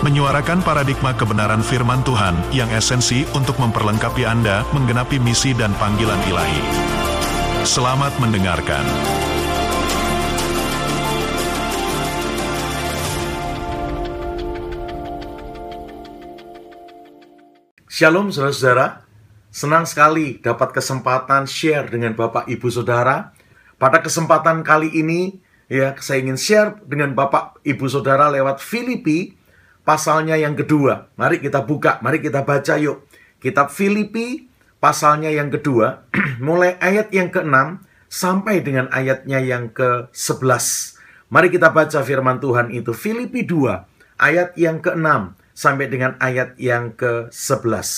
menyuarakan paradigma kebenaran firman Tuhan yang esensi untuk memperlengkapi Anda menggenapi misi dan panggilan ilahi. Selamat mendengarkan. Shalom saudara-saudara, senang sekali dapat kesempatan share dengan Bapak Ibu Saudara. Pada kesempatan kali ini, ya saya ingin share dengan Bapak Ibu Saudara lewat Filipi pasalnya yang kedua. Mari kita buka, mari kita baca yuk. Kitab Filipi pasalnya yang kedua, mulai ayat yang ke-6 sampai dengan ayatnya yang ke-11. Mari kita baca firman Tuhan itu. Filipi 2 ayat yang ke-6 sampai dengan ayat yang ke-11.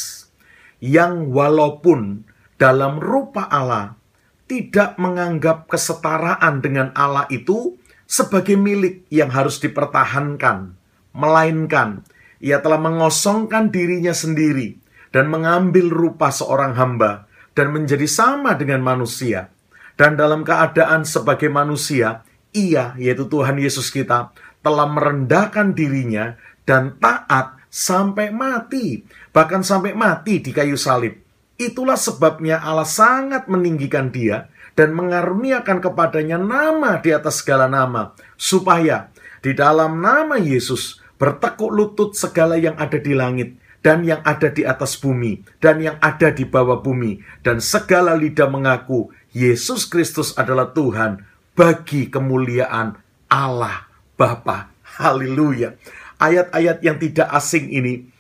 Yang walaupun dalam rupa Allah tidak menganggap kesetaraan dengan Allah itu sebagai milik yang harus dipertahankan melainkan ia telah mengosongkan dirinya sendiri dan mengambil rupa seorang hamba dan menjadi sama dengan manusia. Dan dalam keadaan sebagai manusia, ia, yaitu Tuhan Yesus kita, telah merendahkan dirinya dan taat sampai mati, bahkan sampai mati di kayu salib. Itulah sebabnya Allah sangat meninggikan dia dan mengaruniakan kepadanya nama di atas segala nama, supaya di dalam nama Yesus bertekuk lutut segala yang ada di langit dan yang ada di atas bumi dan yang ada di bawah bumi dan segala lidah mengaku Yesus Kristus adalah Tuhan bagi kemuliaan Allah Bapa. Haleluya. Ayat-ayat yang tidak asing ini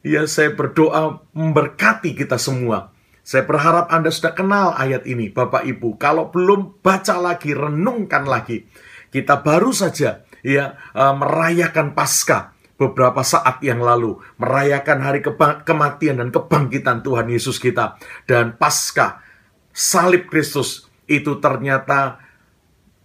ya saya berdoa memberkati kita semua. Saya berharap Anda sudah kenal ayat ini, Bapak Ibu. Kalau belum, baca lagi, renungkan lagi. Kita baru saja ya merayakan Paskah beberapa saat yang lalu, merayakan hari kematian dan kebangkitan Tuhan Yesus kita. Dan Paskah salib Kristus itu ternyata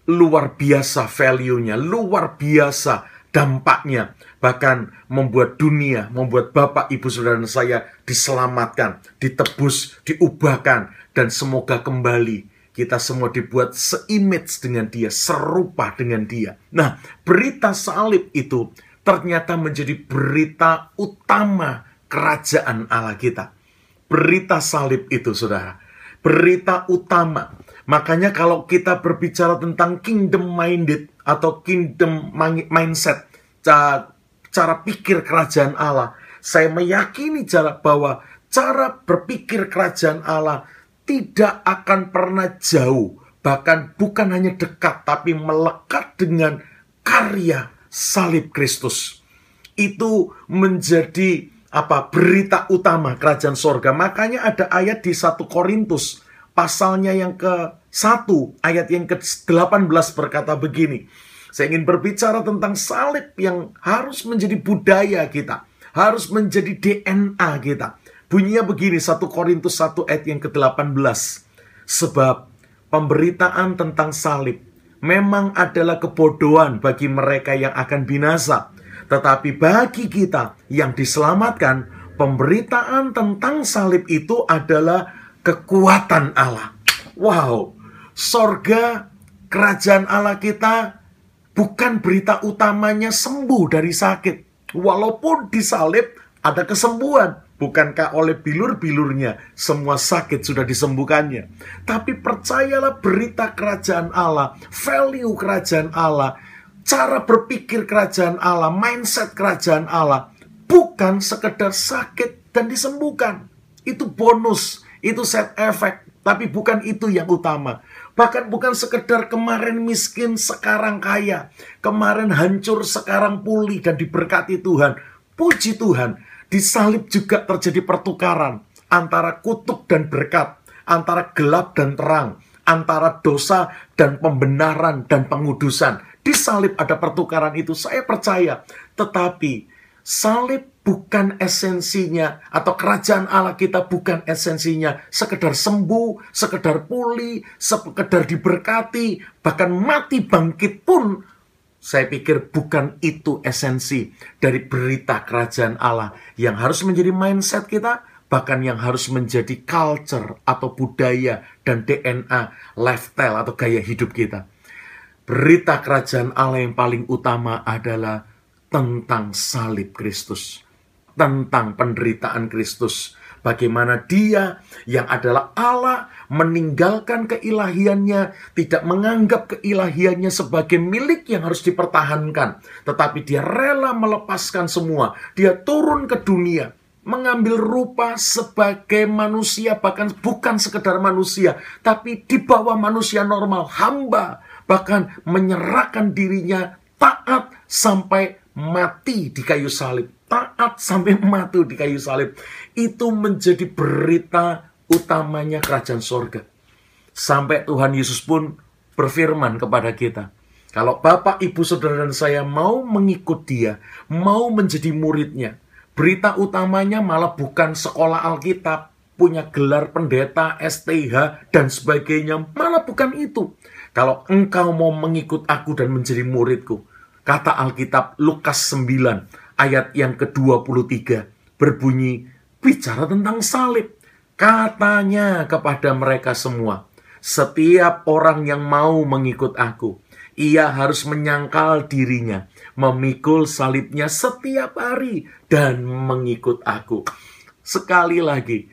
luar biasa value-nya, luar biasa dampaknya, bahkan membuat dunia, membuat Bapak, Ibu, Saudara dan saya diselamatkan, ditebus, diubahkan, dan semoga kembali kita semua dibuat seimage dengan dia, serupa dengan dia. Nah, berita salib itu ternyata menjadi berita utama kerajaan Allah kita. Berita salib itu, saudara. Berita utama. Makanya kalau kita berbicara tentang kingdom minded atau kingdom mindset, cara pikir kerajaan Allah, saya meyakini bahwa cara berpikir kerajaan Allah tidak akan pernah jauh, bahkan bukan hanya dekat, tapi melekat dengan karya salib Kristus. Itu menjadi apa berita utama kerajaan sorga. Makanya ada ayat di 1 Korintus pasalnya yang ke 1 ayat yang ke-18 berkata begini. Saya ingin berbicara tentang salib yang harus menjadi budaya kita, harus menjadi DNA kita. Bunyinya begini 1 Korintus 1 ayat yang ke-18. Sebab pemberitaan tentang salib memang adalah kebodohan bagi mereka yang akan binasa. Tetapi bagi kita yang diselamatkan, pemberitaan tentang salib itu adalah kekuatan Allah. Wow, sorga kerajaan Allah kita bukan berita utamanya sembuh dari sakit. Walaupun disalib ada kesembuhan. Bukankah oleh bilur-bilurnya semua sakit sudah disembuhkannya? Tapi percayalah berita kerajaan Allah, value kerajaan Allah, cara berpikir kerajaan Allah, mindset kerajaan Allah, bukan sekedar sakit dan disembuhkan. Itu bonus, itu set efek, tapi bukan itu yang utama. Bahkan bukan sekedar kemarin miskin, sekarang kaya. Kemarin hancur, sekarang pulih dan diberkati Tuhan. Puji Tuhan, di salib juga terjadi pertukaran antara kutuk dan berkat, antara gelap dan terang, antara dosa dan pembenaran dan pengudusan. Di salib ada pertukaran itu, saya percaya. Tetapi salib bukan esensinya atau kerajaan Allah kita bukan esensinya sekedar sembuh, sekedar pulih, sekedar diberkati, bahkan mati bangkit pun saya pikir bukan itu esensi dari berita kerajaan Allah yang harus menjadi mindset kita, bahkan yang harus menjadi culture atau budaya dan DNA, lifestyle atau gaya hidup kita. Berita kerajaan Allah yang paling utama adalah tentang salib Kristus tentang penderitaan Kristus. Bagaimana dia yang adalah Allah meninggalkan keilahiannya, tidak menganggap keilahiannya sebagai milik yang harus dipertahankan. Tetapi dia rela melepaskan semua. Dia turun ke dunia, mengambil rupa sebagai manusia, bahkan bukan sekedar manusia, tapi di bawah manusia normal, hamba, bahkan menyerahkan dirinya taat sampai mati di kayu salib taat sampai mati di kayu salib. Itu menjadi berita utamanya kerajaan sorga. Sampai Tuhan Yesus pun berfirman kepada kita. Kalau Bapak, Ibu, Saudara, dan saya mau mengikut dia, mau menjadi muridnya, berita utamanya malah bukan sekolah Alkitab, punya gelar pendeta, STH, dan sebagainya. Malah bukan itu. Kalau engkau mau mengikut aku dan menjadi muridku, kata Alkitab Lukas 9, ayat yang ke-23 berbunyi bicara tentang salib. Katanya kepada mereka semua, setiap orang yang mau mengikut aku, ia harus menyangkal dirinya, memikul salibnya setiap hari dan mengikut aku. Sekali lagi,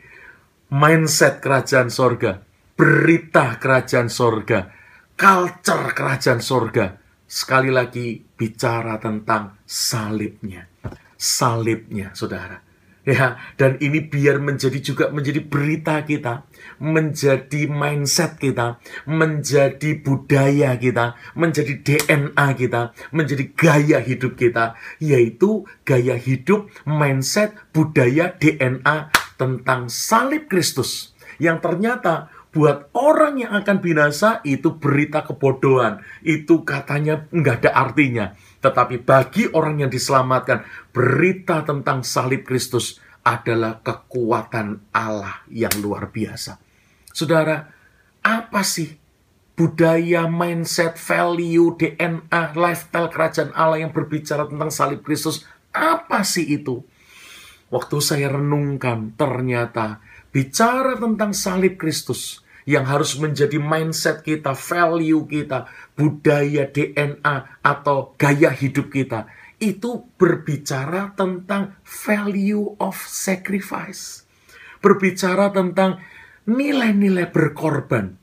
mindset kerajaan sorga, berita kerajaan sorga, culture kerajaan sorga, sekali lagi bicara tentang salibnya salibnya, saudara. Ya, dan ini biar menjadi juga menjadi berita kita, menjadi mindset kita, menjadi budaya kita, menjadi DNA kita, menjadi gaya hidup kita, yaitu gaya hidup, mindset, budaya, DNA tentang salib Kristus. Yang ternyata buat orang yang akan binasa itu berita kebodohan. Itu katanya nggak ada artinya. Tetapi bagi orang yang diselamatkan, berita tentang salib Kristus adalah kekuatan Allah yang luar biasa. Saudara, apa sih budaya, mindset, value, DNA, lifestyle kerajaan Allah yang berbicara tentang salib Kristus? Apa sih itu? Waktu saya renungkan, ternyata bicara tentang salib Kristus yang harus menjadi mindset kita, value kita, budaya DNA atau gaya hidup kita. Itu berbicara tentang value of sacrifice. Berbicara tentang nilai-nilai berkorban.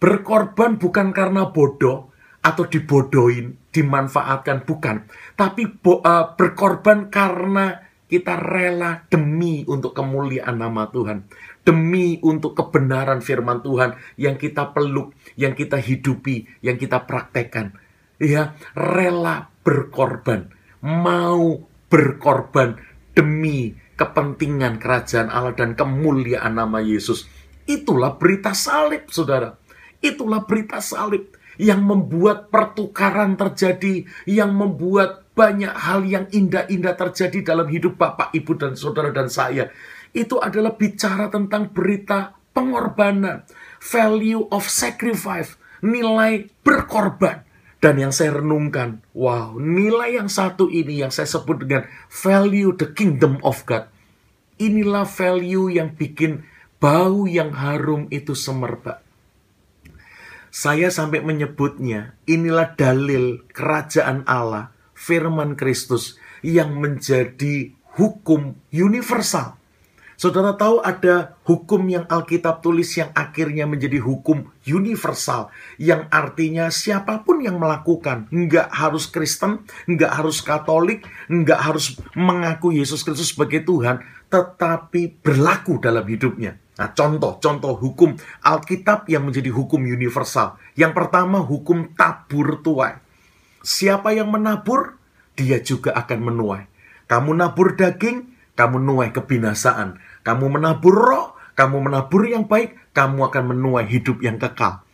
Berkorban bukan karena bodoh atau dibodohin, dimanfaatkan, bukan. Tapi uh, berkorban karena kita rela demi untuk kemuliaan nama Tuhan demi untuk kebenaran firman Tuhan yang kita peluk, yang kita hidupi, yang kita praktekkan. Ya, rela berkorban, mau berkorban demi kepentingan kerajaan Allah dan kemuliaan nama Yesus. Itulah berita salib, saudara. Itulah berita salib yang membuat pertukaran terjadi, yang membuat banyak hal yang indah-indah terjadi dalam hidup Bapak, Ibu, dan saudara dan saya itu adalah bicara tentang berita pengorbanan, value of sacrifice, nilai berkorban. Dan yang saya renungkan, wow, nilai yang satu ini yang saya sebut dengan value the kingdom of God. Inilah value yang bikin bau yang harum itu semerbak. Saya sampai menyebutnya, inilah dalil kerajaan Allah, firman Kristus yang menjadi hukum universal Saudara tahu ada hukum yang Alkitab tulis yang akhirnya menjadi hukum universal. Yang artinya siapa pun yang melakukan. Nggak harus Kristen, nggak harus Katolik, nggak harus mengaku Yesus Kristus sebagai Tuhan. Tetapi berlaku dalam hidupnya. Nah contoh-contoh hukum Alkitab yang menjadi hukum universal. Yang pertama hukum tabur tuai. Siapa yang menabur, dia juga akan menuai. Kamu nabur daging, kamu nuai kebinasaan kamu menabur roh, kamu menabur yang baik, kamu akan menuai hidup yang kekal.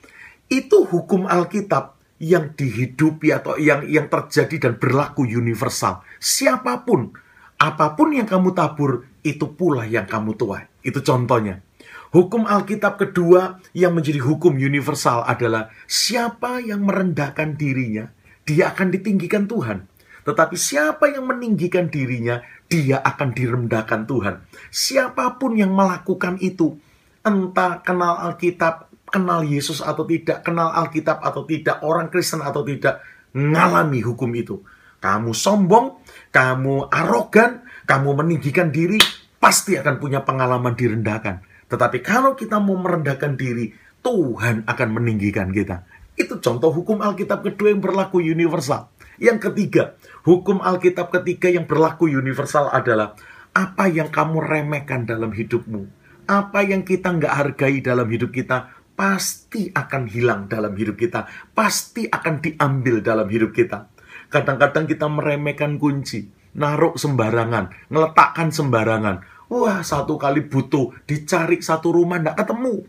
Itu hukum Alkitab yang dihidupi atau yang yang terjadi dan berlaku universal. Siapa pun Apa pun yang kamu tabur, itu pula yang kamu tuai. Itu contohnya. Hukum Alkitab kedua yang menjadi hukum universal adalah siapa yang merendahkan dirinya, dia akan ditinggikan Tuhan. Tetapi siapa yang meninggikan dirinya, dia akan direndahkan Tuhan. Siapa pun yang melakukan itu, entah kenal Alkitab, kenal Yesus atau tidak, kenal Alkitab atau tidak, orang Kristen atau tidak, ngalami hukum itu. Kamu sombong, kamu arogan, kamu meninggikan diri, pasti akan punya pengalaman direndahkan. Tetapi kalau kita mau merendahkan diri, Tuhan akan meninggikan kita. Itu contoh hukum Alkitab kedua yang berlaku universal. Yang ketiga, hukum Alkitab ketiga yang berlaku universal adalah apa yang kamu remehkan dalam hidupmu. Apa yang kita nggak hargai dalam hidup kita, pasti akan hilang dalam hidup kita. Pasti akan diambil dalam hidup kita. Kadang-kadang kita meremehkan kunci, naruh sembarangan, ngeletakkan sembarangan. Wah, satu kali butuh, dicari satu rumah nggak ketemu.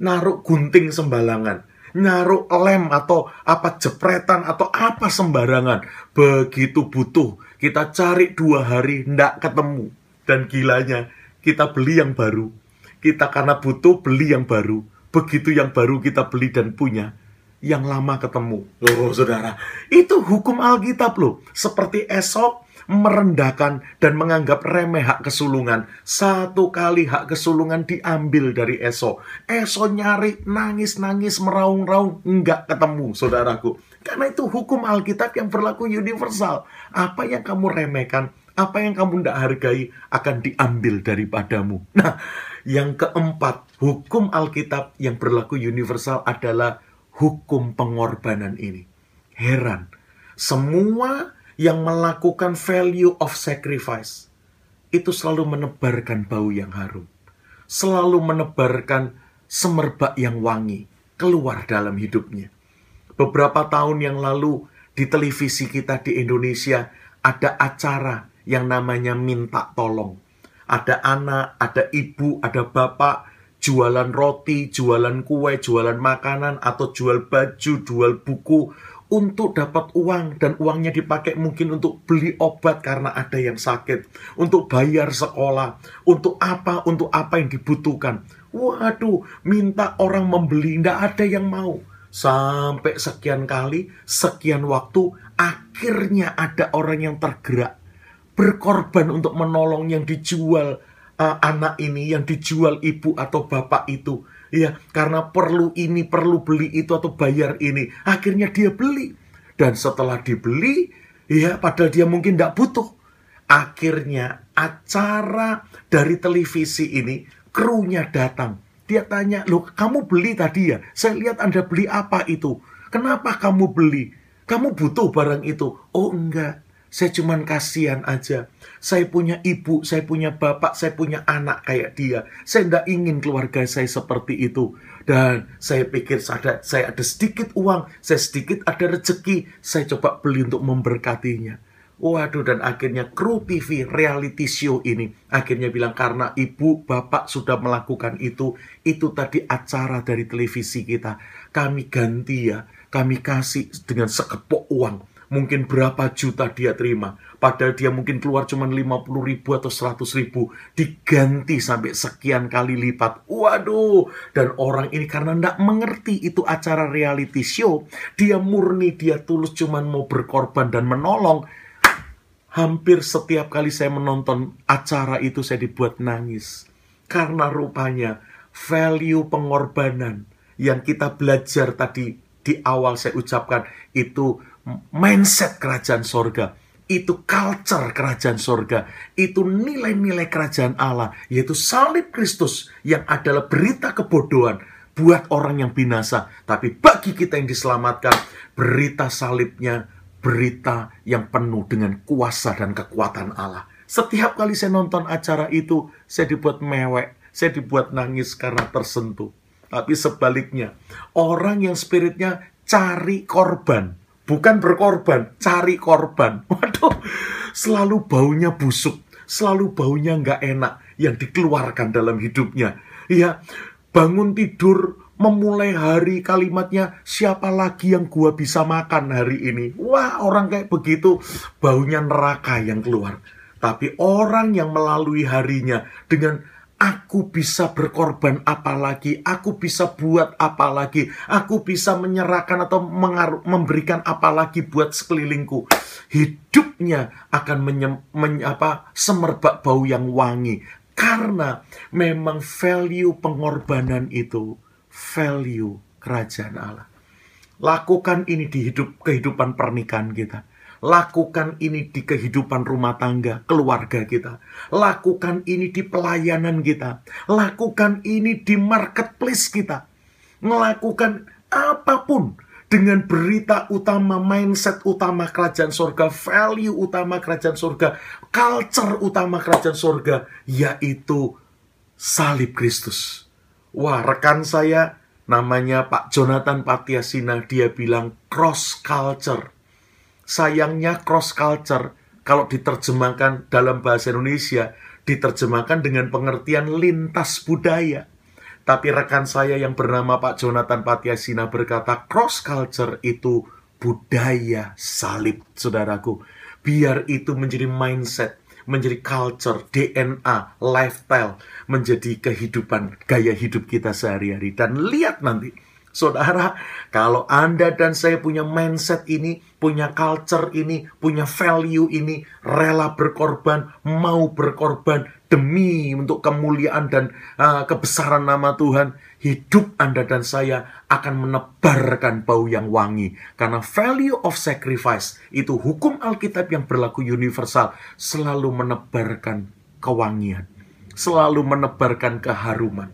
Naruh gunting sembarangan, naruh lem atau apa jepretan atau apa sembarangan. Begitu butuh, kita cari dua hari ndak ketemu. Dan gilanya, kita beli yang baru. Kita karena butuh beli yang baru. Begitu yang baru kita beli dan punya, yang lama ketemu. Loh, saudara, itu hukum Alkitab loh. Seperti esok merendahkan dan menganggap remeh hak kesulungan. Satu kali hak kesulungan diambil dari Esok. Esok nyari, nangis-nangis, meraung-raung, enggak ketemu, saudaraku. Karena itu hukum Alkitab yang berlaku universal. Apa yang kamu remehkan, apa yang kamu tidak hargai akan diambil daripadamu. Nah, yang keempat, hukum Alkitab yang berlaku universal adalah hukum pengorbanan ini. Heran, semua yang melakukan value of sacrifice itu selalu menebarkan bau yang harum, selalu menebarkan semerbak yang wangi keluar dalam hidupnya. Beberapa tahun yang lalu di televisi kita di Indonesia ada acara yang namanya minta tolong. Ada anak, ada ibu, ada bapak jualan roti, jualan kue, jualan makanan, atau jual baju, jual buku untuk dapat uang dan uangnya dipakai mungkin untuk beli obat karena ada yang sakit, untuk bayar sekolah, untuk apa, untuk apa yang dibutuhkan. Waduh, minta orang membeli, tidak ada yang mau. Sampai sekian kali, sekian waktu, akhirnya ada orang yang tergerak, berkorban untuk menolong yang dijual, uh, anak ini yang dijual ibu atau bapak itu ya karena perlu ini perlu beli itu atau bayar ini. Akhirnya dia beli. Dan setelah dibeli ya padahal dia mungkin tidak butuh. Akhirnya acara dari televisi ini krunya datang. Dia tanya loh kamu beli tadi ya? Saya lihat anda beli apa itu? Kenapa kamu beli? Kamu butuh barang itu? Oh enggak saya cuman kasihan aja. Saya punya ibu, saya punya bapak, saya punya anak kayak dia. Saya tidak ingin keluarga saya seperti itu. Dan saya pikir saya, saya ada sedikit uang, saya sedikit ada rezeki, saya coba beli untuk memberkatinya. Waduh, dan akhirnya kru TV reality show ini akhirnya bilang karena ibu, bapak sudah melakukan itu, itu tadi acara dari televisi kita. Kami ganti ya, kami kasih dengan sekepok uang mungkin berapa juta dia terima. Padahal dia mungkin keluar cuma 50 ribu atau 100 ribu. Diganti sampai sekian kali lipat. Waduh. Dan orang ini karena tidak mengerti itu acara reality show. Dia murni, dia tulus cuma mau berkorban dan menolong. Hampir setiap kali saya menonton acara itu saya dibuat nangis. Karena rupanya value pengorbanan yang kita belajar tadi di awal saya ucapkan itu mindset kerajaan sorga, itu culture kerajaan sorga, itu nilai-nilai kerajaan Allah, yaitu salib Kristus yang adalah berita kebodohan buat orang yang binasa. Tapi bagi kita yang diselamatkan, berita salibnya berita yang penuh dengan kuasa dan kekuatan Allah. Setiap kali saya nonton acara itu, saya dibuat mewek, saya dibuat nangis karena tersentuh. Tapi sebaliknya, orang yang spiritnya cari korban, bukan berkorban, cari korban. Waduh, selalu baunya busuk, selalu baunya nggak enak yang dikeluarkan dalam hidupnya. Ya, bangun tidur, memulai hari kalimatnya, siapa lagi yang gua bisa makan hari ini? Wah, orang kayak begitu, baunya neraka yang keluar. Tapi orang yang melalui harinya dengan Aku bisa berkorban apa lagi? Aku bisa buat apa lagi? Aku bisa menyerahkan atau memberikan apa lagi buat sekelilingku? Hidupnya akan menyem, men, apa, semerbak bau yang wangi. Karena memang value pengorbanan itu value kerajaan Allah. Lakukan ini di hidup kehidupan pernikahan kita. Lakukan ini di kehidupan rumah tangga, keluarga kita. Lakukan ini di pelayanan kita. Lakukan ini di marketplace kita. Melakukan apa pun dengan berita utama, mindset utama kerajaan surga, value utama kerajaan surga, culture utama kerajaan surga, yaitu salib Kristus. Wah, rekan saya namanya Pak Jonathan Patiasina, dia bilang cross culture Sayangnya cross culture kalau diterjemahkan dalam bahasa Indonesia diterjemahkan dengan pengertian lintas budaya. Tapi rekan saya yang bernama Pak Jonathan Patiasina berkata cross culture itu budaya salib, saudaraku. Biar itu menjadi mindset, menjadi culture, DNA, lifestyle, menjadi kehidupan, gaya hidup kita sehari-hari. Dan lihat nanti, Saudara, kalau Anda dan saya punya mindset ini, punya culture ini, punya value ini, rela berkorban, mau berkorban demi untuk kemuliaan dan uh, kebesaran nama Tuhan, hidup Anda dan saya akan menebarkan bau yang wangi. Karena value of sacrifice itu hukum Alkitab yang berlaku universal selalu menebarkan kewangian, selalu menebarkan keharuman.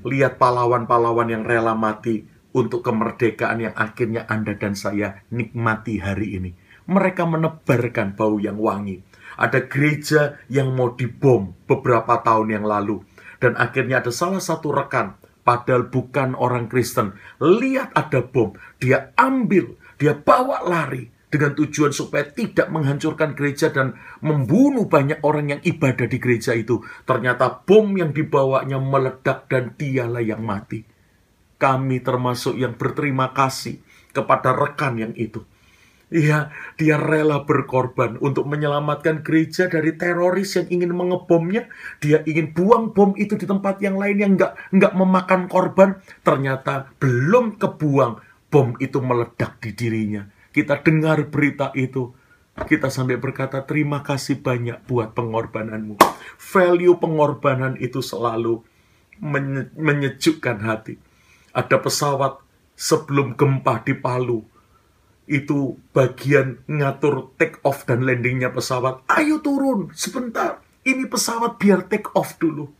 Lihat pahlawan-pahlawan yang rela mati untuk kemerdekaan yang akhirnya Anda dan saya nikmati hari ini. Mereka menebarkan bau yang wangi. Ada gereja yang mau dibom beberapa tahun yang lalu. Dan akhirnya ada salah satu rekan, padahal bukan orang Kristen. Lihat ada bom, dia ambil, dia bawa lari dengan tujuan supaya tidak menghancurkan gereja dan membunuh banyak orang yang ibadah di gereja itu. Ternyata bom yang dibawanya meledak dan dialah yang mati. Kami termasuk yang berterima kasih kepada rekan yang itu. Iya, dia rela berkorban untuk menyelamatkan gereja dari teroris yang ingin mengebomnya. Dia ingin buang bom itu di tempat yang lain yang nggak nggak memakan korban. Ternyata belum kebuang, bom itu meledak di dirinya kita dengar berita itu, kita sampai berkata terima kasih banyak buat pengorbananmu. Value pengorbanan itu selalu menye menyejukkan hati. Ada pesawat sebelum gempa di Palu, itu bagian ngatur take off dan landingnya pesawat. Ayo turun sebentar, ini pesawat biar take off dulu.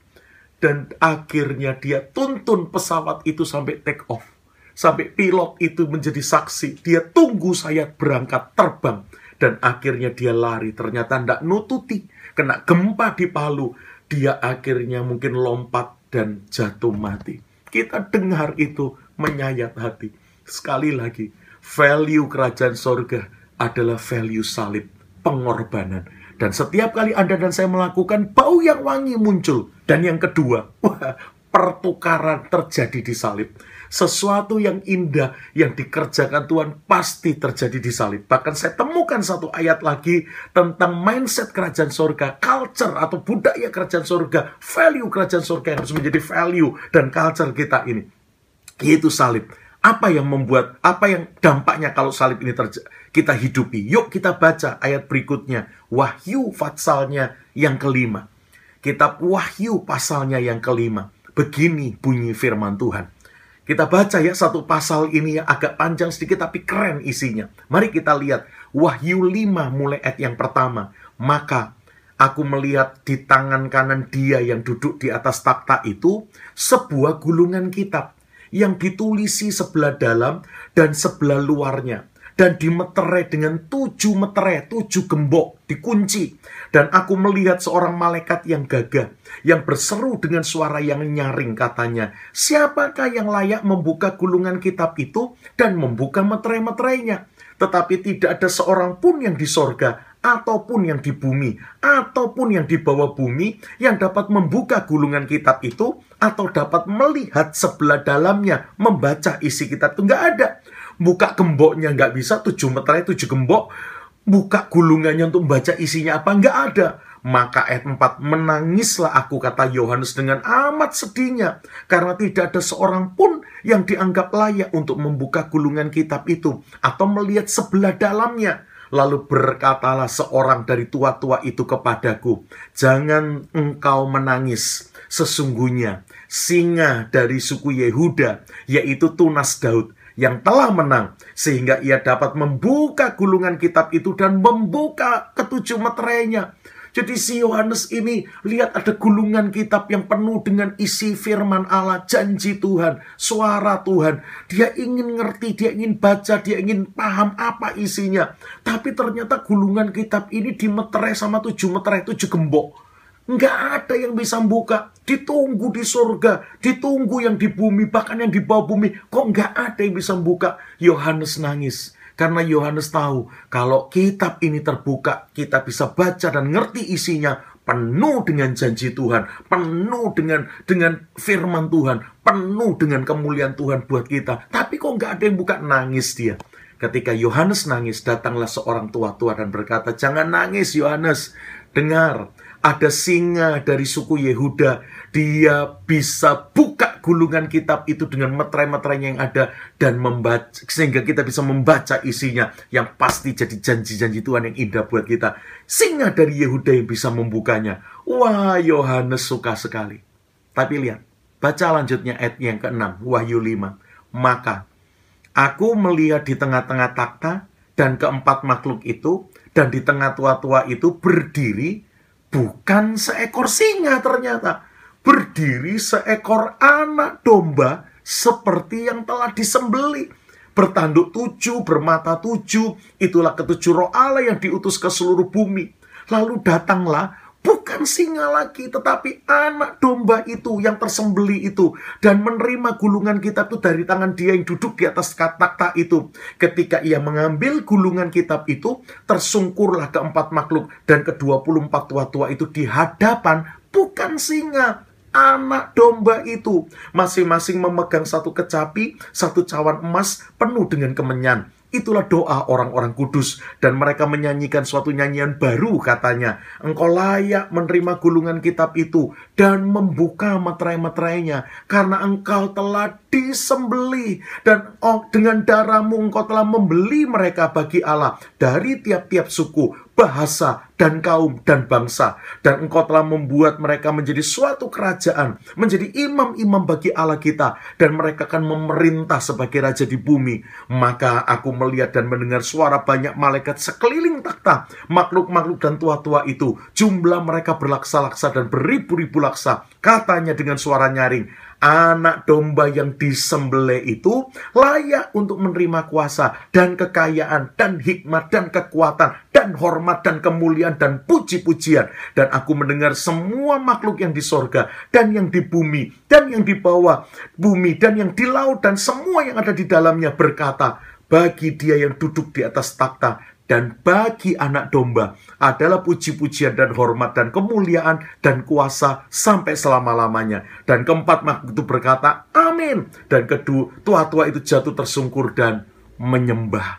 Dan akhirnya dia tuntun pesawat itu sampai take off Sampai pilot itu menjadi saksi. Dia tunggu saya berangkat terbang. Dan akhirnya dia lari. Ternyata tidak nututi. Kena gempa di Palu. Dia akhirnya mungkin lompat dan jatuh mati. Kita dengar itu menyayat hati. Sekali lagi, value kerajaan sorga adalah value salib, pengorbanan. Dan setiap kali Anda dan saya melakukan, bau yang wangi muncul. Dan yang kedua, wah, pertukaran terjadi di salib. Sesuatu yang indah yang dikerjakan Tuhan pasti terjadi di salib. Bahkan saya temukan satu ayat lagi tentang mindset kerajaan surga, culture atau budaya kerajaan surga, value kerajaan surga yang harus menjadi value dan culture kita ini. Yaitu salib. Apa yang membuat, apa yang dampaknya kalau salib ini terjadi? Kita hidupi. Yuk kita baca ayat berikutnya. Wahyu fatsalnya yang kelima. Kitab Wahyu pasalnya yang kelima. Begini bunyi firman Tuhan. Kita baca ya satu pasal ini yang agak panjang sedikit tapi keren isinya. Mari kita lihat Wahyu 5 mulai ayat yang pertama. Maka aku melihat di tangan kanan dia yang duduk di atas takhta itu sebuah gulungan kitab yang ditulisi sebelah dalam dan sebelah luarnya dan dimeterai dengan tujuh meterai, tujuh gembok, dikunci. Dan aku melihat seorang malaikat yang gagah, yang berseru dengan suara yang nyaring katanya, siapakah yang layak membuka gulungan kitab itu dan membuka meterai-meterainya? Tetapi tidak ada seorang pun yang di sorga, ataupun yang di bumi, ataupun yang di bawah bumi, yang dapat membuka gulungan kitab itu, atau dapat melihat sebelah dalamnya, membaca isi kitab itu. Nggak ada buka gemboknya nggak bisa, tujuh meterai, tujuh gembok, buka gulungannya untuk membaca isinya apa? Enggak ada. Maka ayat 4, menangislah aku kata Yohanes dengan amat sedihnya. Karena tidak ada seorang pun yang dianggap layak untuk membuka gulungan kitab itu. Atau melihat sebelah dalamnya. Lalu berkatalah seorang dari tua-tua itu kepadaku, Jangan engkau menangis, sesungguhnya singa dari suku Yehuda, yaitu Tunas Daud, yang telah menang, sehingga ia dapat membuka gulungan kitab itu dan membuka ketujuh meterainya. Jadi si Yohanes ini lihat ada gulungan kitab yang penuh dengan isi firman Allah, janji Tuhan, suara Tuhan. Dia ingin ngerti, dia ingin baca, dia ingin paham apa isinya. Tapi ternyata gulungan kitab ini dimeterai sama tujuh meterai, tujuh gembok. Nggak ada yang bisa membuka. Ditunggu di surga. Ditunggu yang di bumi. Bahkan yang di bawah bumi. Kok nggak ada yang bisa membuka? Yohanes nangis. Karena Yohanes tahu kalau kitab ini terbuka, kita bisa baca dan ngerti isinya penuh dengan janji Tuhan, penuh dengan dengan firman Tuhan, penuh dengan kemuliaan Tuhan buat kita. Tapi kok nggak ada yang buka nangis dia. Ketika Yohanes nangis, datanglah seorang tua-tua dan berkata, "Jangan nangis, Yohanes. Dengar, ada singa dari suku Yehuda. Dia bisa buka gulungan kitab itu dengan meterai-meterainya yang ada dan membaca sehingga kita bisa membaca isinya yang pasti jadi janji-janji Tuhan yang indah buat kita. Singa dari Yehuda yang bisa membukanya. Wah, Yohanes suka sekali. Tapi lihat, baca lanjutnya ayat yang ke-6, Wahyu 5. Maka aku melihat di tengah-tengah takhta dan keempat makhluk itu dan di tengah tua-tua itu berdiri bukan seekor singa ternyata. Berdiri seekor anak domba seperti yang telah disembeli. Bertanduk tujuh, bermata tujuh, itulah ketujuh roh Allah yang diutus ke seluruh bumi. Lalu datanglah bukan singa lagi, tetapi anak domba itu yang tersembeli itu dan menerima gulungan kitab itu dari tangan dia yang duduk di atas takhta itu. Ketika ia mengambil gulungan kitab itu, tersungkurlah keempat makhluk dan kedua puluh empat tua-tua itu di hadapan bukan singa, anak domba itu masing-masing memegang satu kecapi, satu cawan emas penuh dengan kemenyan. Itulah doa orang-orang kudus. Dan mereka menyanyikan suatu nyanyian baru katanya. Engkau layak menerima gulungan kitab itu dan membuka materai-materainya. Karena engkau telah disembeli dan oh, dengan darahmu engkau telah membeli mereka bagi Allah. Dari tiap-tiap suku, bahasa, dan kaum, dan bangsa. Dan engkau telah membuat mereka menjadi suatu kerajaan, menjadi imam-imam bagi Allah kita, dan mereka akan memerintah sebagai raja di bumi. Maka aku melihat dan mendengar suara banyak malaikat sekeliling takhta, makhluk-makhluk dan tua-tua itu. Jumlah mereka berlaksa-laksa dan beribu-ribu laksa. Katanya dengan suara nyaring, anak domba yang disembelih itu layak untuk menerima kuasa dan kekayaan dan hikmat dan kekuatan dan hormat dan kemuliaan dan puji-pujian. Dan aku mendengar semua makhluk yang di sorga dan yang di bumi dan yang di bawah bumi dan yang di laut dan semua yang ada di dalamnya berkata bagi dia yang duduk di atas takhta dan bagi anak domba adalah puji-pujian dan hormat dan kemuliaan dan kuasa sampai selama-lamanya. Dan keempat makhluk itu berkata, amin. Dan kedua, tua-tua itu jatuh tersungkur dan menyembah.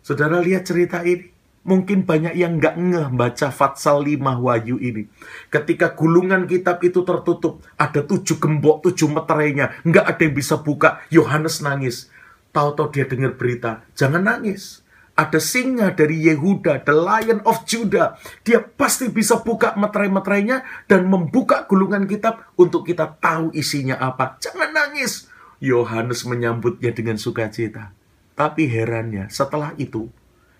Saudara lihat cerita ini. Mungkin banyak yang nggak ngeh baca Fatsal 5 Wahyu ini. Ketika gulungan kitab itu tertutup, ada tujuh gembok, tujuh meterainya. Nggak ada yang bisa buka. Yohanes nangis. Tahu-tahu dia dengar berita, jangan nangis ada singa dari Yehuda, the Lion of Judah. Dia pasti bisa buka meterai-meterainya dan membuka gulungan kitab untuk kita tahu isinya apa. Jangan nangis. Yohanes menyambutnya dengan sukacita. Tapi herannya, setelah itu,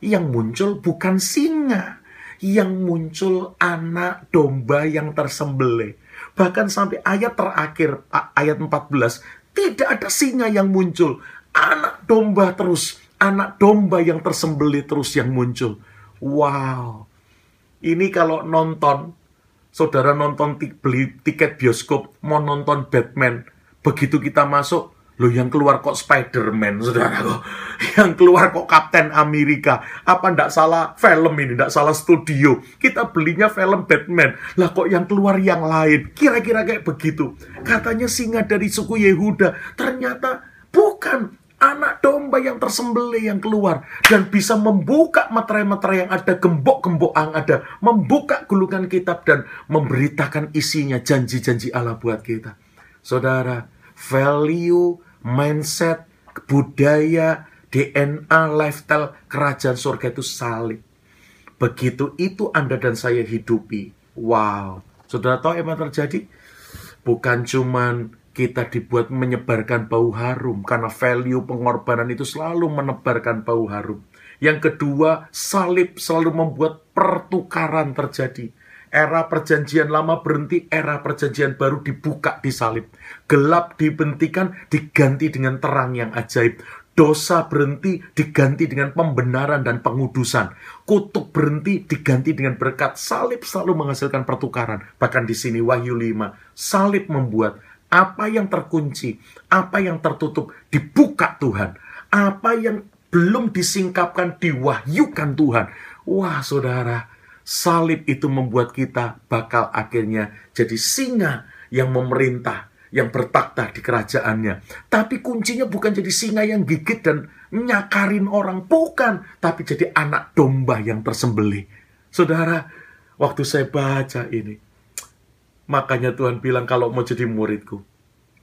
yang muncul bukan singa. Yang muncul anak domba yang tersembelih. Bahkan sampai ayat terakhir, ayat 14, tidak ada singa yang muncul. Anak domba terus anak domba yang tersembelih terus yang muncul. Wow. Ini kalau nonton, saudara nonton beli tiket bioskop, mau nonton Batman, begitu kita masuk, loh yang keluar kok Spider-Man, saudara kok. Yang keluar kok Kapten Amerika. Apa ndak salah film ini, ndak salah studio. Kita belinya film Batman. Lah kok yang keluar yang lain. Kira-kira kayak begitu. Katanya singa dari suku Yehuda. Ternyata bukan anak domba yang tersembelih yang keluar dan bisa membuka materai-materai yang ada, gembok-gembok yang ada, membuka gulungan kitab dan memberitakan isinya janji-janji Allah buat kita. Saudara, value, mindset, budaya, DNA, lifestyle kerajaan surga itu salib. Begitu itu Anda dan saya hidupi. Wow. Saudara tahu apa yang terjadi? Bukan cuman kita dibuat menyebarkan bau harum karena value pengorbanan itu selalu menebarkan bau harum. Yang kedua, salib selalu membuat pertukaran terjadi. Era perjanjian lama berhenti, era perjanjian baru dibuka di salib. Gelap dibentikan, diganti dengan terang yang ajaib. Dosa berhenti, diganti dengan pembenaran dan pengudusan. Kutuk berhenti, diganti dengan berkat. Salib selalu menghasilkan pertukaran. Bahkan di sini Wahyu 5, salib membuat apa yang terkunci, apa yang tertutup dibuka Tuhan. Apa yang belum disingkapkan diwahyukan Tuhan. Wah, saudara, salib itu membuat kita bakal akhirnya jadi singa yang memerintah, yang bertakhta di kerajaannya. Tapi kuncinya bukan jadi singa yang gigit dan nyakarin orang, bukan, tapi jadi anak domba yang tersembelih. Saudara, waktu saya baca ini, Makanya Tuhan bilang kalau mau jadi muridku,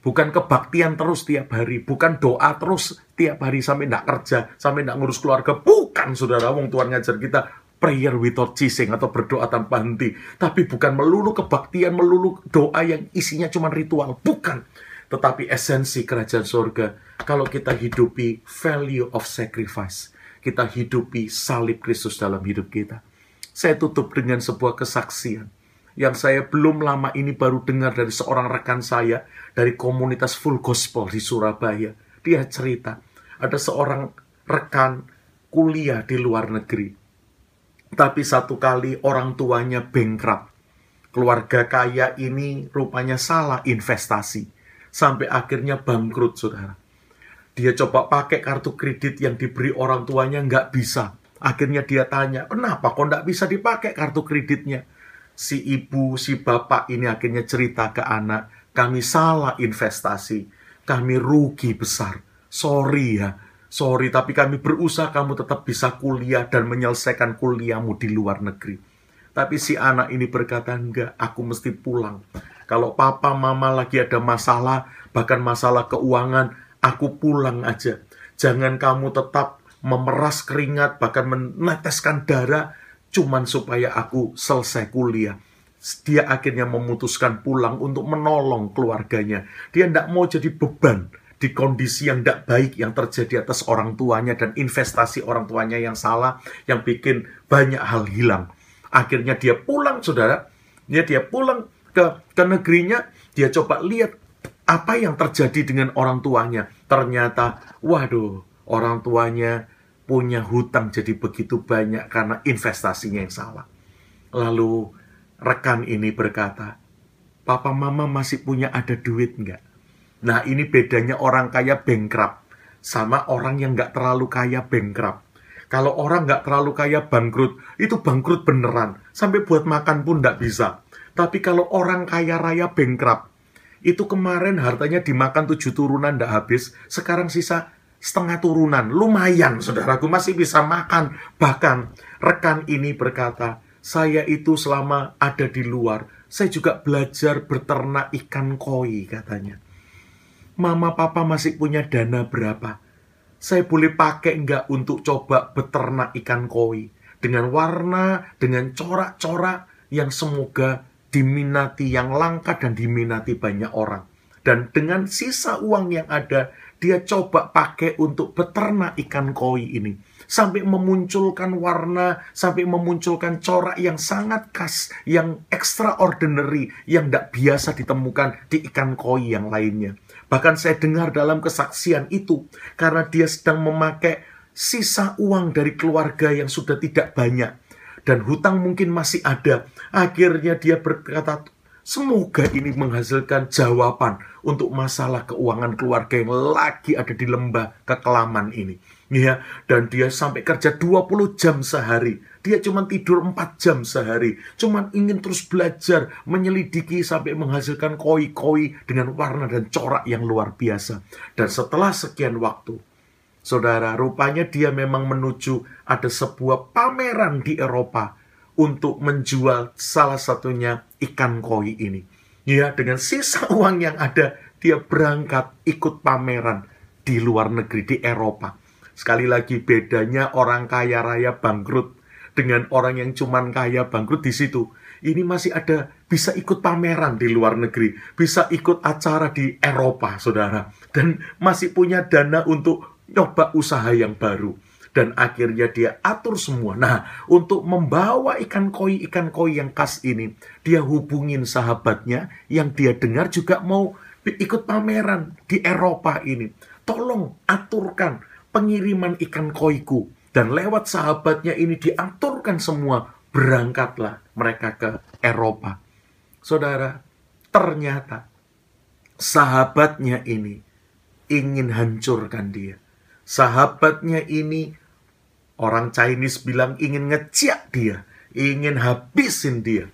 bukan kebaktian terus tiap hari, bukan doa terus tiap hari sampai tidak kerja, sampai tidak ngurus keluarga, bukan saudara, wong Tuhan ngajar kita prayer without ceasing atau berdoa tanpa henti, tapi bukan melulu kebaktian, melulu doa yang isinya cuma ritual, bukan. Tetapi esensi kerajaan surga, kalau kita hidupi value of sacrifice, kita hidupi salib Kristus dalam hidup kita. Saya tutup dengan sebuah kesaksian yang saya belum lama ini baru dengar dari seorang rekan saya dari komunitas Full Gospel di Surabaya. Dia cerita, ada seorang rekan kuliah di luar negeri. Tapi satu kali orang tuanya bankrupt. Keluarga kaya ini rupanya salah investasi. Sampai akhirnya bangkrut, saudara. Dia coba pakai kartu kredit yang diberi orang tuanya, nggak bisa. Akhirnya dia tanya, kenapa kok nggak bisa dipakai kartu kreditnya? Si ibu, si bapak ini akhirnya cerita ke anak, kami salah investasi, kami rugi besar. Sorry ya, sorry tapi kami berusaha kamu tetap bisa kuliah dan menyelesaikan kuliahmu di luar negeri. Tapi si anak ini berkata, enggak, aku mesti pulang. Kalau papa mama lagi ada masalah, bahkan masalah keuangan, aku pulang aja. Jangan kamu tetap memeras keringat, bahkan meneteskan darah, cuman supaya aku selesai kuliah. Dia akhirnya memutuskan pulang untuk menolong keluarganya. Dia tidak mau jadi beban di kondisi yang tidak baik yang terjadi atas orang tuanya dan investasi orang tuanya yang salah yang bikin banyak hal hilang. Akhirnya dia pulang, saudara. Ya, dia pulang ke, ke negerinya. Dia coba lihat apa yang terjadi dengan orang tuanya. Ternyata, waduh, orang tuanya punya hutang jadi begitu banyak karena investasinya yang salah. Lalu rekan ini berkata, Papa Mama masih punya ada duit nggak? Nah ini bedanya orang kaya bankrupt sama orang yang nggak terlalu kaya bankrupt. Kalau orang nggak terlalu kaya bangkrut, itu bangkrut beneran. Sampai buat makan pun nggak bisa. Tapi kalau orang kaya raya bankrupt, itu kemarin hartanya dimakan tujuh turunan nggak habis, sekarang sisa setengah turunan. Lumayan, saudaraku masih bisa makan. Bahkan rekan ini berkata, saya itu selama ada di luar, saya juga belajar beternak ikan koi katanya. Mama papa masih punya dana berapa? Saya boleh pakai enggak untuk coba beternak ikan koi? Dengan warna, dengan corak-corak yang semoga diminati yang langka dan diminati banyak orang. Dan dengan sisa uang yang ada, dia coba pakai untuk beternak ikan koi ini. Sampai memunculkan warna, sampai memunculkan corak yang sangat khas, yang extraordinary, yang tidak biasa ditemukan di ikan koi yang lainnya. Bahkan saya dengar dalam kesaksian itu, karena dia sedang memakai sisa uang dari keluarga yang sudah tidak banyak. Dan hutang mungkin masih ada. Akhirnya dia berkata, Semoga ini menghasilkan jawaban untuk masalah keuangan keluarga yang lagi ada di lembah kekelaman ini. Ya, dan dia sampai kerja 20 jam sehari. Dia cuma tidur 4 jam sehari. Cuma ingin terus belajar, menyelidiki sampai menghasilkan koi-koi dengan warna dan corak yang luar biasa. Dan setelah sekian waktu, Saudara, rupanya dia memang menuju ada sebuah pameran di Eropa untuk menjual salah satunya ikan koi ini. Ya, dengan sisa uang yang ada, dia berangkat ikut pameran di luar negeri, di Eropa. Sekali lagi bedanya orang kaya raya bangkrut dengan orang yang cuman kaya bangkrut di situ. Ini masih ada bisa ikut pameran di luar negeri, bisa ikut acara di Eropa, saudara, dan masih punya dana untuk nyoba usaha yang baru. Dan akhirnya dia atur semua. Nah, untuk membawa ikan koi, ikan koi yang khas ini, dia hubungin sahabatnya yang dia dengar juga mau ikut pameran di Eropa ini. Tolong aturkan pengiriman ikan koiku. Dan lewat sahabatnya ini diaturkan semua. Berangkatlah mereka ke Eropa. Saudara, ternyata sahabatnya ini ingin hancurkan dia sahabatnya ini orang Chinese bilang ingin ngeciak dia, ingin habisin dia.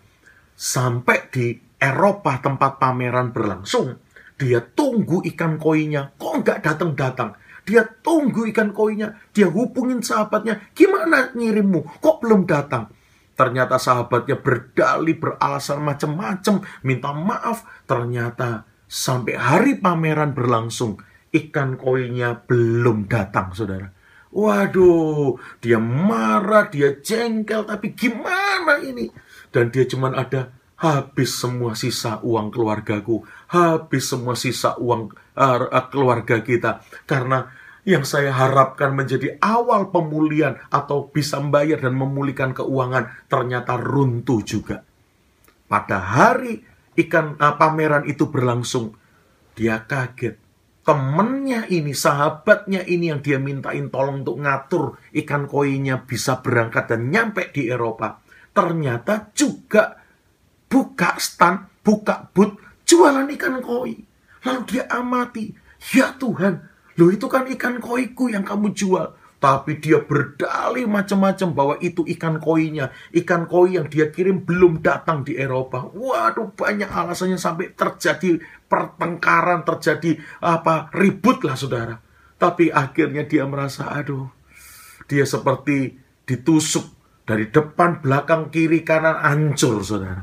Sampai di Eropa tempat pameran berlangsung, dia tunggu ikan koinya, kok nggak datang-datang. Dia tunggu ikan koinya, dia hubungin sahabatnya, gimana ngirimmu, kok belum datang. Ternyata sahabatnya berdali, beralasan macam-macam, minta maaf. Ternyata sampai hari pameran berlangsung, ikan koinya belum datang, saudara. Waduh, dia marah, dia jengkel, tapi gimana ini? Dan dia cuma ada habis semua sisa uang keluargaku, habis semua sisa uang uh, keluarga kita. Karena yang saya harapkan menjadi awal pemulihan atau bisa membayar dan memulihkan keuangan ternyata runtuh juga. Pada hari ikan uh, pameran itu berlangsung, dia kaget temennya ini, sahabatnya ini yang dia mintain tolong untuk ngatur ikan koinya bisa berangkat dan nyampe di Eropa. Ternyata juga buka stand, buka booth, jualan ikan koi. Lalu dia amati, ya Tuhan, lo itu kan ikan koiku yang kamu jual. Tapi dia berdalih macam-macam bahwa itu ikan koinya. Ikan koi yang dia kirim belum datang di Eropa. Waduh banyak alasannya sampai terjadi pertengkaran, terjadi apa ribut lah saudara. Tapi akhirnya dia merasa aduh dia seperti ditusuk dari depan, belakang, kiri, kanan hancur saudara.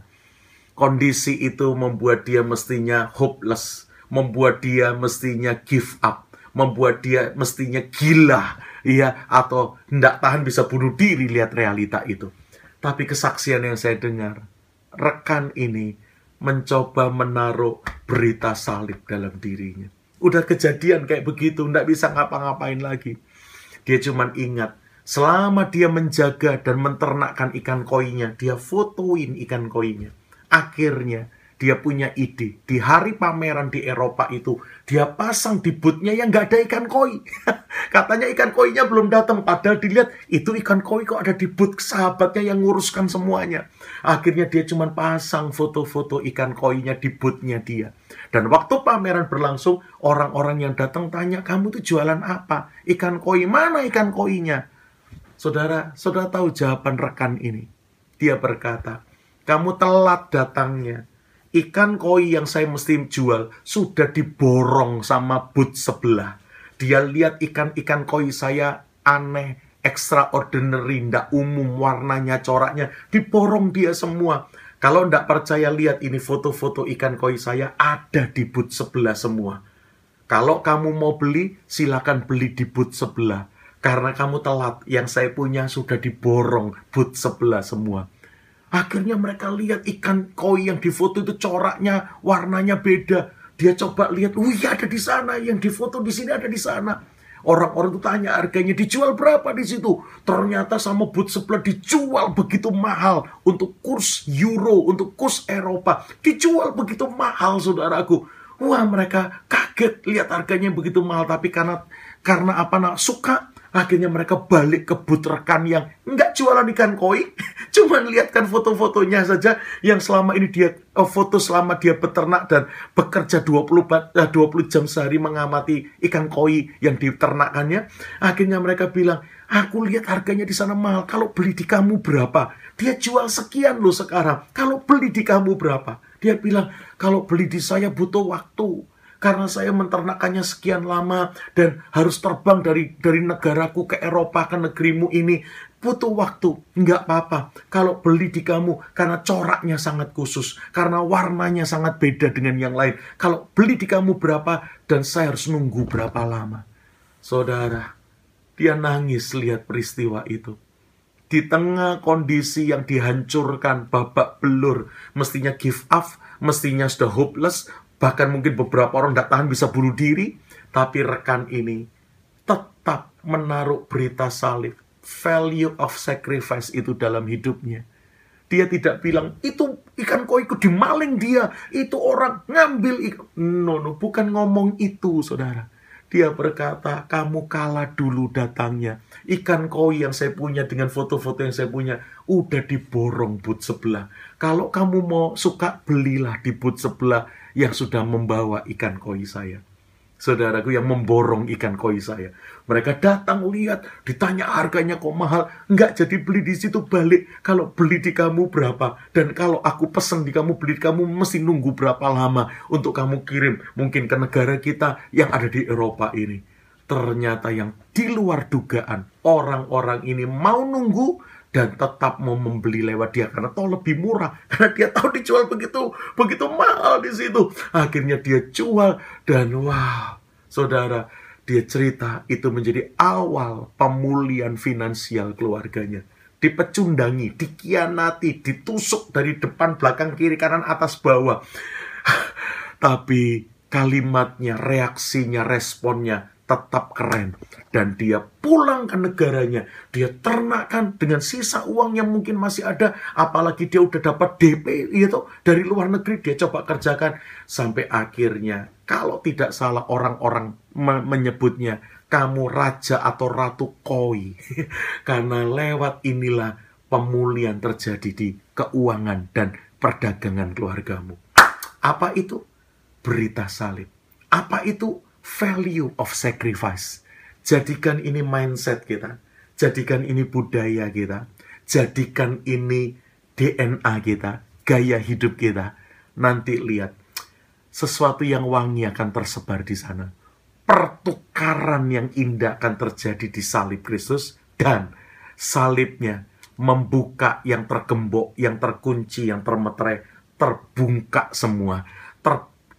Kondisi itu membuat dia mestinya hopeless. Membuat dia mestinya give up. Membuat dia mestinya gila Iya, atau hendak tahan bisa bunuh diri lihat realita itu. Tapi kesaksian yang saya dengar, rekan ini mencoba menaruh berita salib dalam dirinya. Udah kejadian kayak begitu, ndak bisa ngapa-ngapain lagi. Dia cuma ingat, selama dia menjaga dan menternakkan ikan koinya, dia fotoin ikan koinya. Akhirnya, dia punya ide. Di hari pameran di Eropa itu, dia pasang di bootnya yang nggak ada ikan koi. Katanya ikan koinya belum datang, padahal dilihat itu ikan koi kok ada di boot sahabatnya yang nguruskan semuanya. Akhirnya dia cuma pasang foto-foto ikan koinya di bootnya dia. Dan waktu pameran berlangsung, orang-orang yang datang tanya, kamu tuh jualan apa? Ikan koi, mana ikan koinya? Saudara, saudara tahu jawaban rekan ini. Dia berkata, kamu telat datangnya ikan koi yang saya mesti jual sudah diborong sama but sebelah. Dia lihat ikan-ikan koi saya aneh, extraordinary, ndak umum, warnanya, coraknya, diborong dia semua. Kalau ndak percaya lihat ini foto-foto ikan koi saya ada di but sebelah semua. Kalau kamu mau beli, silakan beli di but sebelah. Karena kamu telat, yang saya punya sudah diborong but sebelah semua. Akhirnya mereka lihat ikan koi yang difoto itu coraknya, warnanya beda. Dia coba lihat, wih ada di sana, yang difoto di sini ada di sana. Orang-orang itu tanya harganya dijual berapa di situ. Ternyata sama boot sebelah dijual begitu mahal untuk kurs euro, untuk kurs Eropa. Dijual begitu mahal saudaraku. Wah mereka kaget lihat harganya begitu mahal. Tapi karena karena apa nak suka Akhirnya mereka balik ke but rekan yang nggak jualan ikan koi, cuman lihatkan foto-fotonya saja yang selama ini dia uh, foto selama dia beternak dan bekerja 20, uh, 20 jam sehari mengamati ikan koi yang diternakkannya. Akhirnya mereka bilang, aku lihat harganya di sana mahal, kalau beli di kamu berapa? Dia jual sekian loh sekarang, kalau beli di kamu berapa? Dia bilang, kalau beli di saya butuh waktu. Karena saya menternakannya sekian lama dan harus terbang dari dari negaraku ke Eropa ke negerimu ini butuh waktu. Nggak apa-apa. Kalau beli di kamu karena coraknya sangat khusus karena warnanya sangat beda dengan yang lain. Kalau beli di kamu berapa dan saya harus nunggu berapa lama. Saudara dia nangis lihat peristiwa itu. Di tengah kondisi yang dihancurkan babak belur mestinya give up mestinya sudah hopeless bahkan mungkin beberapa orang tidak tahan bisa bunuh diri tapi rekan ini tetap menaruh berita salib. Value of sacrifice itu dalam hidupnya. Dia tidak bilang itu ikan koi itu dimaling dia. Itu orang ngambil ikan no no bukan ngomong itu saudara. Dia berkata, kamu kalah dulu datangnya. Ikan koi yang saya punya dengan foto-foto yang saya punya, udah diborong but sebelah. Kalau kamu mau suka, belilah di but sebelah yang sudah membawa ikan koi saya saudaraku yang memborong ikan koi saya. Mereka datang lihat, ditanya harganya kok mahal, nggak jadi beli di situ balik. Kalau beli di kamu berapa? Dan kalau aku pesen di kamu beli di kamu mesti nunggu berapa lama untuk kamu kirim mungkin ke negara kita yang ada di Eropa ini. Ternyata yang di luar dugaan orang-orang ini mau nunggu dan tetap mau membeli lewat dia karena toh lebih murah. Karena dia tahu dijual begitu begitu mahal di situ. Akhirnya dia jual dan wow saudara dia cerita itu menjadi awal pemulihan finansial keluarganya. Dipecundangi, dikianati, ditusuk dari depan, belakang, kiri, kanan, atas, bawah. Tapi kalimatnya, reaksinya, responnya tetap keren. Dan dia pulang ke negaranya. Dia ternakkan dengan sisa uang yang mungkin masih ada. Apalagi dia udah dapat DP itu dari luar negeri. Dia coba kerjakan. Sampai akhirnya kalau tidak salah orang-orang me menyebutnya kamu raja atau ratu koi. Karena lewat inilah pemulihan terjadi di keuangan dan perdagangan keluargamu. Apa itu? Berita salib. Apa itu? Value of sacrifice. Jadikan ini mindset kita. Jadikan ini budaya kita. Jadikan ini DNA kita. Gaya hidup kita. Nanti lihat. Sesuatu yang wangi akan tersebar di sana. Pertukaran yang indah akan terjadi di salib Kristus. Dan salibnya membuka yang tergembok, yang terkunci, yang termeterai, terbungkak semua.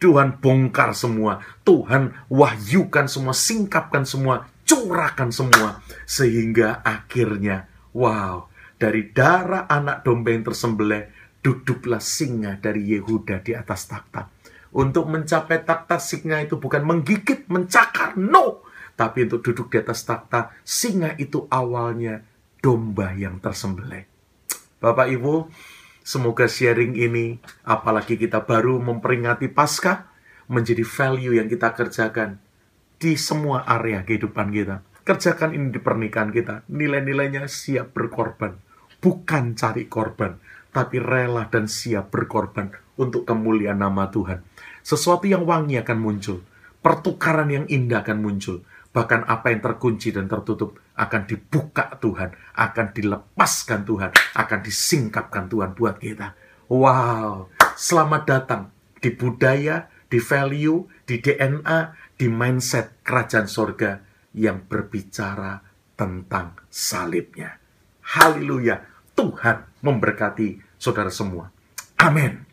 Tuhan bongkar semua. Tuhan wahyukan semua, singkapkan semua, curahkan semua. Sehingga akhirnya, wow, dari darah anak domba yang tersembelih, duduklah singa dari Yehuda di atas takhta. Untuk mencapai takhta singa itu bukan menggigit, mencakar, no. Tapi untuk duduk di atas takhta, singa itu awalnya domba yang tersembelih. Bapak Ibu, Semoga sharing ini, apalagi kita baru memperingati Paskah, menjadi value yang kita kerjakan di semua area kehidupan kita. Kerjakan ini di pernikahan kita. Nilai-nilainya siap berkorban. Bukan cari korban, tapi rela dan siap berkorban untuk kemuliaan nama Tuhan. Sesuatu yang wangi akan muncul. Pertukaran yang indah akan muncul. Bahkan apa yang terkunci dan tertutup akan dibuka Tuhan, akan dilepaskan Tuhan, akan disingkapkan Tuhan buat kita. Wow, selamat datang di budaya, di value, di DNA, di mindset kerajaan sorga yang berbicara tentang salibnya. Haleluya, Tuhan memberkati saudara semua. Amin.